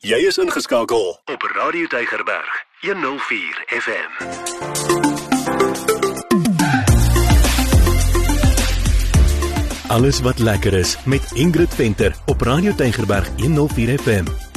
Jy is ingeskakel op Radio Tygerberg 104 FM. Alles wat lekker is met Ingrid Venter op Radio Tygerberg 104 FM.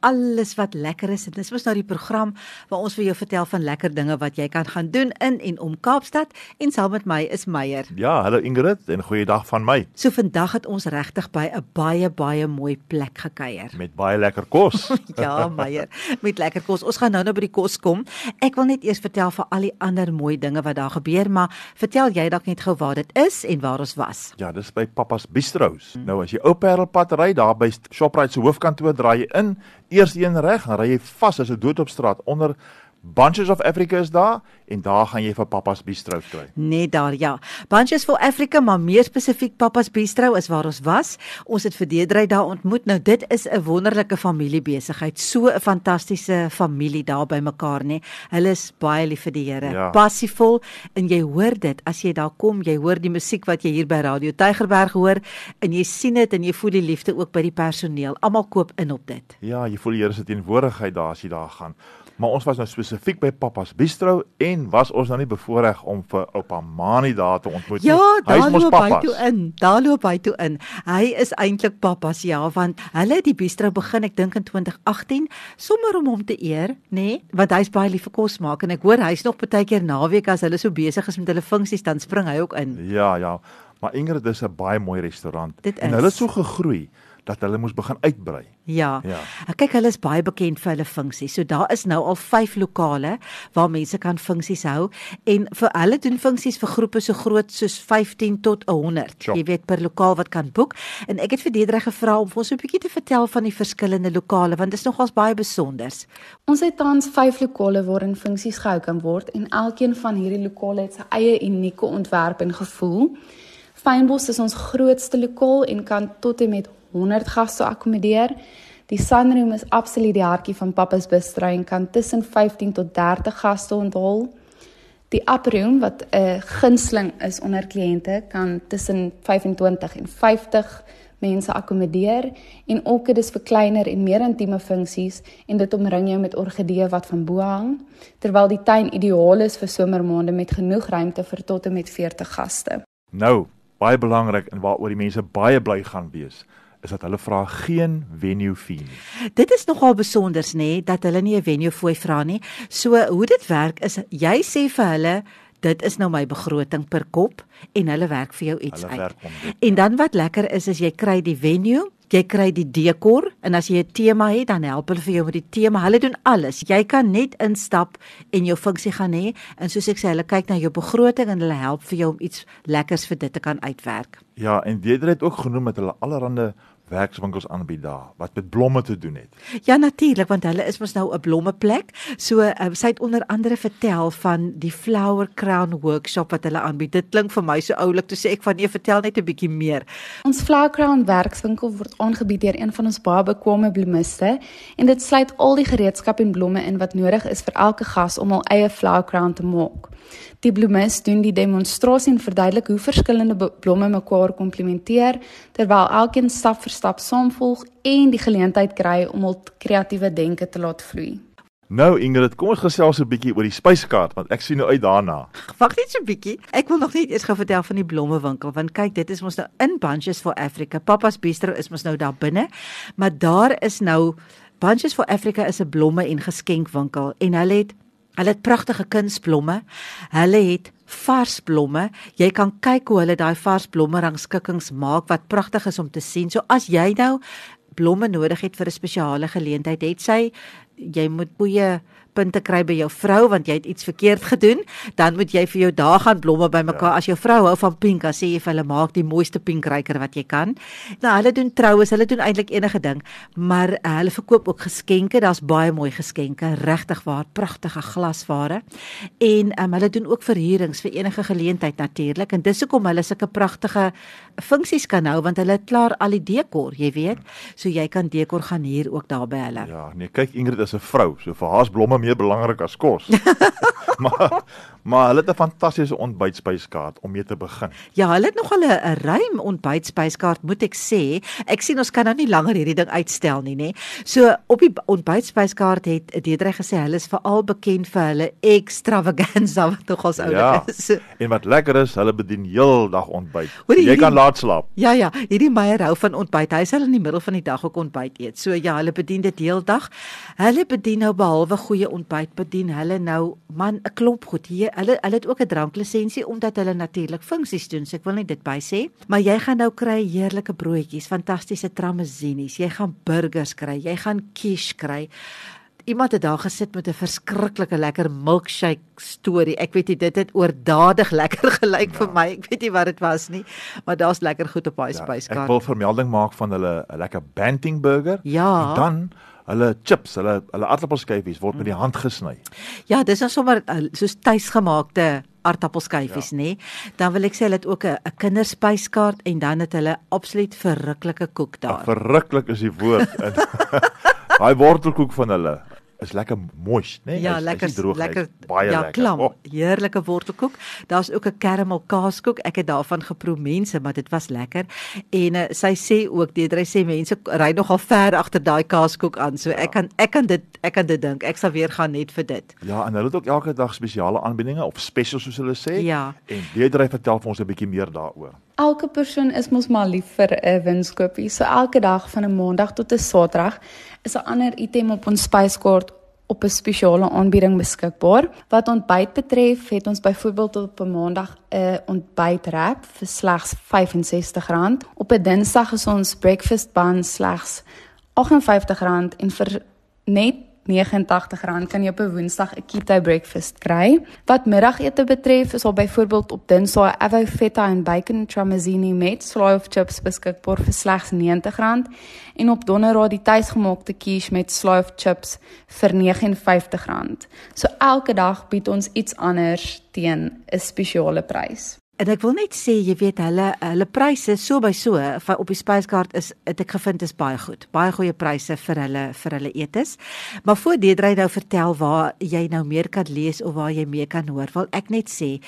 Alles wat lekker is. Dit is mos nou die program waar ons vir jou vertel van lekker dinge wat jy kan gaan doen in en om Kaapstad en saam met my is Meyer. Ja, hallo Ingrid en goeiedag van my. So vandag het ons regtig by 'n baie baie mooi plek gekuier. Met baie lekker kos. ja, Meyer, met lekker kos. Ons gaan nou nou by die kos kom. Ek wil net eers vertel van al die ander mooi dinge wat daar gebeur, maar vertel jy dalk net gou waar dit is en waar ons was. Ja, dis by Pappa's Bistro's. Hmm. Nou as jy Ou Parelpad ry, daar by Shoprite se hoofkantoor draai jy in eers een reg, dan ry jy vas as 'n dood op straat onder Bunches of Africa is daar en daar gaan jy vir Papa's Bistro kry. Net daar ja. Bunches for Africa, maar meer spesifiek Papa's Bistro is waar ons was. Ons het vir Deedrey daar ontmoet. Nou dit is 'n wonderlike familiebesigheid. So 'n fantastiese familie daar by mekaar, nê. Hulle is baie lief vir die Here. Ja. Passievol en jy hoor dit as jy daar kom, jy hoor die musiek wat jy hier by Radio Tygerberg hoor en jy sien dit en jy voel die liefde ook by die personeel. Almal koop in op dit. Ja, jy voel die Here se teenwoordigheid daar as jy daar gaan maar ons was nou spesifiek by Pappa's Bistro en was ons nou nie bevoorreg om vir oupa Mani daar te ontmoet ja, nie. Hy is mos Pappa's. Hy toe in. Daar loop hy toe in. Hy is eintlik Pappa's ja, want hulle het die bistro begin ek dink in 2018 sommer om hom te eer, nê? Nee? Want hy's baie lief vir kos maak en ek hoor hy's nog baie keer naweek as hulle so besig is met hulle funksies dan spring hy ook in. Ja, ja. Maar Ingrid dis 'n baie mooi restaurant en hulle het so gegroei dat hulle moes begin uitbrei. Ja. ja. Kyk, hulle is baie bekend vir hulle funksies. So daar is nou al 5 lokale waar mense kan funksies hou en vir hulle doen funksies vir groepe so groot soos 15 tot 100. Sure. Jy weet per lokaal wat kan boek. En ek het vir Deedre gevra om ons 'n bietjie te vertel van die verskillende lokale want dit is nogals baie besonder. Ons het tans 5 lokale waarin funksies gehou kan word en elkeen van hierdie lokale het sy eie unieke ontwerp en gevoel. Fynbos is ons grootste lokaal en kan tot en met 100 gaste akkommodeer. Die Sunroom is absoluut die hartjie van Pappa's Bistro en kan tussen 15 tot 30 gaste onthul. Die Upper Room wat 'n gunsteling is onder kliënte kan tussen 25 en 50 mense akkommodeer en ook dit is vir kleiner en meer intieme funksies en dit omring jou met orgidee wat van bo hang terwyl die tuin ideaal is vir somermaande met genoeg ruimte vir tot en met 40 gaste. Nou, baie belangrik en waaroor die mense baie bly gaan wees is dat hulle vra geen venue fee nie. Dit is nogal besonder nê dat hulle nie 'n venue fooi vra nie. So hoe dit werk is jy sê vir hulle dit is nou my begroting per kop en hulle werk vir jou iets uit. En dan wat lekker is is jy kry die venue jy kry die dekor en as jy 'n tema het dan help hulle vir jou met die tema. Hulle doen alles. Jy kan net instap en jou funksie gaan hê en soos ek sê, hulle kyk na jou begroting en hulle help vir jou om iets lekkers vir dit te kan uitwerk. Ja, en Deidre het ook genoem met hulle allerhande werkswinkels aanbied daar wat met blomme te doen het. Ja natuurlik want hulle is mos nou 'n blommeplek. So uh, sy het onder andere vertel van die flower crown workshop wat hulle aanbied. Dit klink vir my so oulik toe sê ek van nee vertel net 'n bietjie meer. Ons flower crown werkswinkel word aangebied deur een van ons baie bekwame bloemiste en dit sluit al die gereedskap en blomme in wat nodig is vir elke gas om hul eie flower crown te maak. Die bloemis doen die demonstrasie en verduidelik hoe verskillende blomme mekaar komplementeer terwyl elkeen stap vir stap saamvolg en die geleentheid kry om hul kreatiewe denke te laat vloei. Nou Ingrid, kom ons gesels 'n bietjie oor die spyskaart want ek sien nou uit daarna. Wag net so 'n bietjie. Ek wil nog net eers gou vertel van die blommewinkel want kyk, dit is mos nou in Bunches for Africa. Papa's Bistro is mos nou daar binne, maar daar is nou Bunches for Africa is 'n blomme en geskenkwinkel en hulle het Hulle het pragtige kunsblomme. Hulle het vars blomme. Jy kan kyk hoe hulle daai vars blomme rangskikkings maak wat pragtig is om te sien. So as jy nou blomme nodig het vir 'n spesiale geleentheid, het sy jy moet goeie punte kry by jou vrou want jy het iets verkeerd gedoen, dan moet jy vir jou daar gaan blomme bymekaar. Ja. As jou vrou hou van pink, dan sê jy vir hulle maak die mooiste pinkryker wat jy kan. Nou hulle doen troues, hulle doen eintlik enige ding, maar uh, hulle verkoop ook geskenke. Daar's baie mooi geskenke, regtig waar, pragtige glasware. En um, hulle doen ook verhuurings vir enige geleentheid natuurlik en dis hoekom hulle sulke pragtige funksies kan hou want hulle het klaar al die dekor, jy weet. So jy kan dekor gaan huur ook daar by hulle. Ja, nee, kyk Ingrid is 'n vrou, so vir haar is blomme meer belangrik as kos. maar maar hulle het 'n fantastiese ontbytspyskaart om mee te begin. Ja, hulle het nogal 'n 'n ruim ontbytspyskaart, moet ek sê. Ek sien ons kan nou nie langer hierdie ding uitstel nie, nê. So op die ontbytspyskaart het Deedrey gesê hulle is veral bekend vir hulle extravaganza wat nogals oulik Ja. is. En wat lekker is, hulle bedien heeldag ontbyt. Hoorie, Jy hierdie- kan laat slaap. Ja ja, hierdie Meyer hou van ontbyt. Hy sal in die middel van die dag ook ontbyt eet. So ja, hulle bedien dit heeldag. Hulle bedien nou behalwe goeie ontbyt, bedien hulle nou man 'n klomp goed. Hier, hulle hulle het ook 'n dranklisensie omdat hulle natuurlik funksies doen. So ek wil net dit by sê. Maar jy gaan nou kry heerlike broodjies, fantastiese tramezzinis. Jy gaan burgers kry, jy gaan quiche kry. Iemand het daar gesit met 'n verskriklike lekker milkshake storie. Ek weet nie dit het oordadig lekker gelyk vir my. Ek weet nie wat dit was nie, maar daar's lekker goed op daai Ja, spyskaart. ek wil vermelding maak van hulle 'n lekker banting burger. Ja. En dan hulle chips, hulle hulle aardappelskyfies word met die hand gesny. Ja, dis nou sommer uh, soos tuisgemaakte aardappelskyfies, ja. nê. Dan wil ek sê hulle het ook 'n 'n kinderspyskaart en dan het hulle absoluut verruklike koek daar. Verruklik is die woord. Daai wortelkoek van hulle is lekker moist, né? Ja, Hy's- hy's lekker nie droog, lekker hy's baie ja, lekker. klam. Oh, Heerlike wortelkoek. Daar's ook 'n caramel kaaskoek. Ek het daarvan geproe mense, maar dit was lekker. En uh, sy sê ook Deedrey sê mense ry nogal ver agter daai kaaskoek aan. So ja. ek kan ek kan dit ek kan dit dink. Ek sal weer gaan net vir dit. ja, en hulle het ook elke dag spesiale aanbiedinge of specials soos hulle sê. Ja. En Deedrey vertel vir ons 'n bietjie meer daaroor. Elke persoon is mos maar lief vir 'n winskoopie. So elke dag van 'n maandag tot 'n saterdag is 'n ander item op ons spyskaart op 'n spesiale aanbieding beskikbaar. Wat ontbyt betref, het ons byvoorbeeld op 'n maandag 'n ontbytwrap vir slegs R65. Op 'n dinsdag is ons breakfast bun slegs R58 en vir net R89 kan jy op 'n Woensdag 'n keto breakfast kry. Wat middagete betref, is daar byvoorbeeld op Dinsdae avo feta en bacon tramezzini met slaai of chips beskikbaar vir slegs R90 en op Donderdag die tuisgemaakte quiche met slaai of chips vir R59. So elke dag bied ons iets anders teen 'n spesiale prys. En ek wil net sê, jy weet hulle hulle pryse so by so op die spyskaart is het ek gevind is baie goed. Baie goeie pryse vir hulle vir hulle etes. Maar voor Deedrey nou vertel waar jy nou meer kan lees of waar jy meer kan hoor, wil ek net sê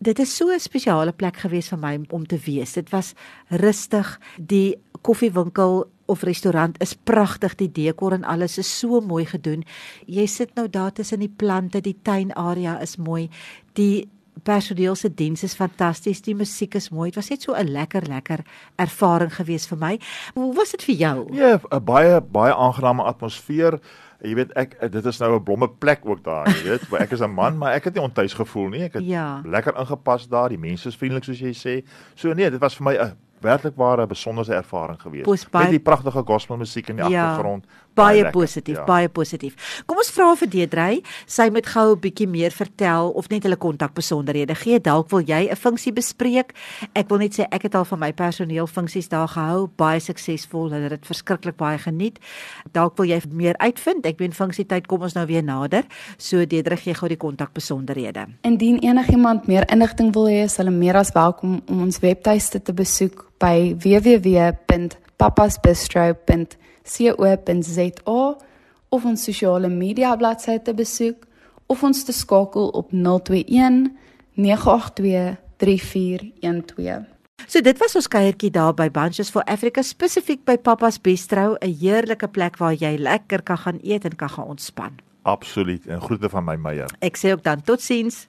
dit is so 'n spesiale plek gewees vir my om te wees. Dit was rustig. Die koffiewinkel of restaurant is pragtig, die dekor en alles is so mooi gedoen. Jy sit nou daar tussen die plante, die tuinarea is mooi. Die personeel se diens is fantasties, die musiek is mooi. Dit was net so 'n lekker lekker ervaring gewees vir my. Hoe was dit vir jou? Ja, 'n baie baie aangename atmosfeer. Jy weet ek dit is nou 'n blomme plek ook daar, jy weet, maar ek is 'n man, maar ek het nie ontuis gevoel nie. Ek het Ja. lekker ingepas daar. Die mense is vriendelik soos jy sê. So nee, dit was vir my 'n werklik ware besondere ervaring gewees. Met die pragtige gospelmusiek in die Ja, agtergrond. Baie lekker, positief, ja. baie positief. Kom ons vra vir Deedrey, sy moet gou 'n bietjie meer vertel of net hulle kontakbesonderhede gee. Dalk wil jy 'n funksie bespreek. Ek wil net sê ek het al van my personeel funksies daar gehou, baie suksesvol. Hulle het dit verskriklik baie geniet. Dalk wil jy meer uitvind. Ek meen funksietyd kom ons nou weer nader. So Deedrey gee gou die kontakbesonderhede. Indien enigiemand meer inligting wil hê, is hulle meer as welkom om ons webtuiste te besoek by www.papasbistro.co.za of ons sosiale media bladsy te besoek of ons te skakel op 021 982 3412. So dit was ons kuiertjie daar by Bunches for Africa spesifiek by Papa's Bistro, 'n heerlike plek waar jy lekker kan gaan eet en kan gaan ontspan. Absoluut. En groete van my Meyer. Ek sê ook dan totsiens.